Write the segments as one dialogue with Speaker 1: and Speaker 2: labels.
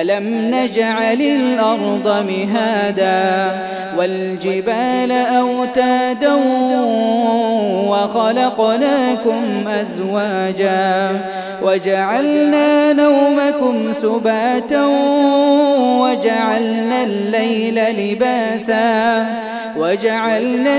Speaker 1: ألم نجعل الأرض مهادا والجبال أوتادا وخلقناكم أزواجا وجعلنا نومكم سباتا وجعلنا الليل لباسا وجعلنا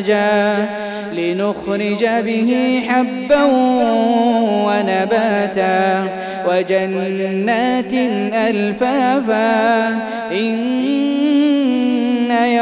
Speaker 1: ثجاجا لنخرج به حبا ونباتا وجنات ألفافا إن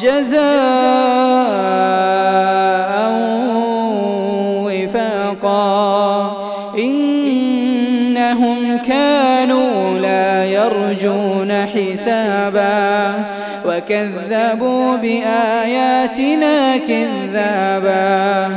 Speaker 1: جزاء وفاقا. إنهم كانوا لا يرجون حسابا. وكذبوا بآياتنا كذابا.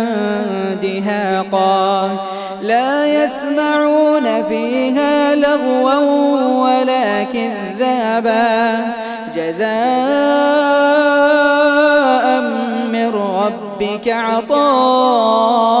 Speaker 1: دهاقا لا يسمعون فيها لغوا ولا كذابا. جزاء من ربك عطاء.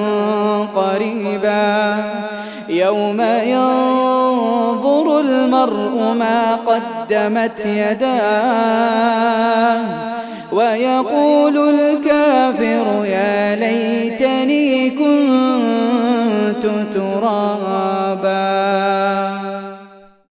Speaker 1: يوم ينظر المرء ما قدمت يداه ويقول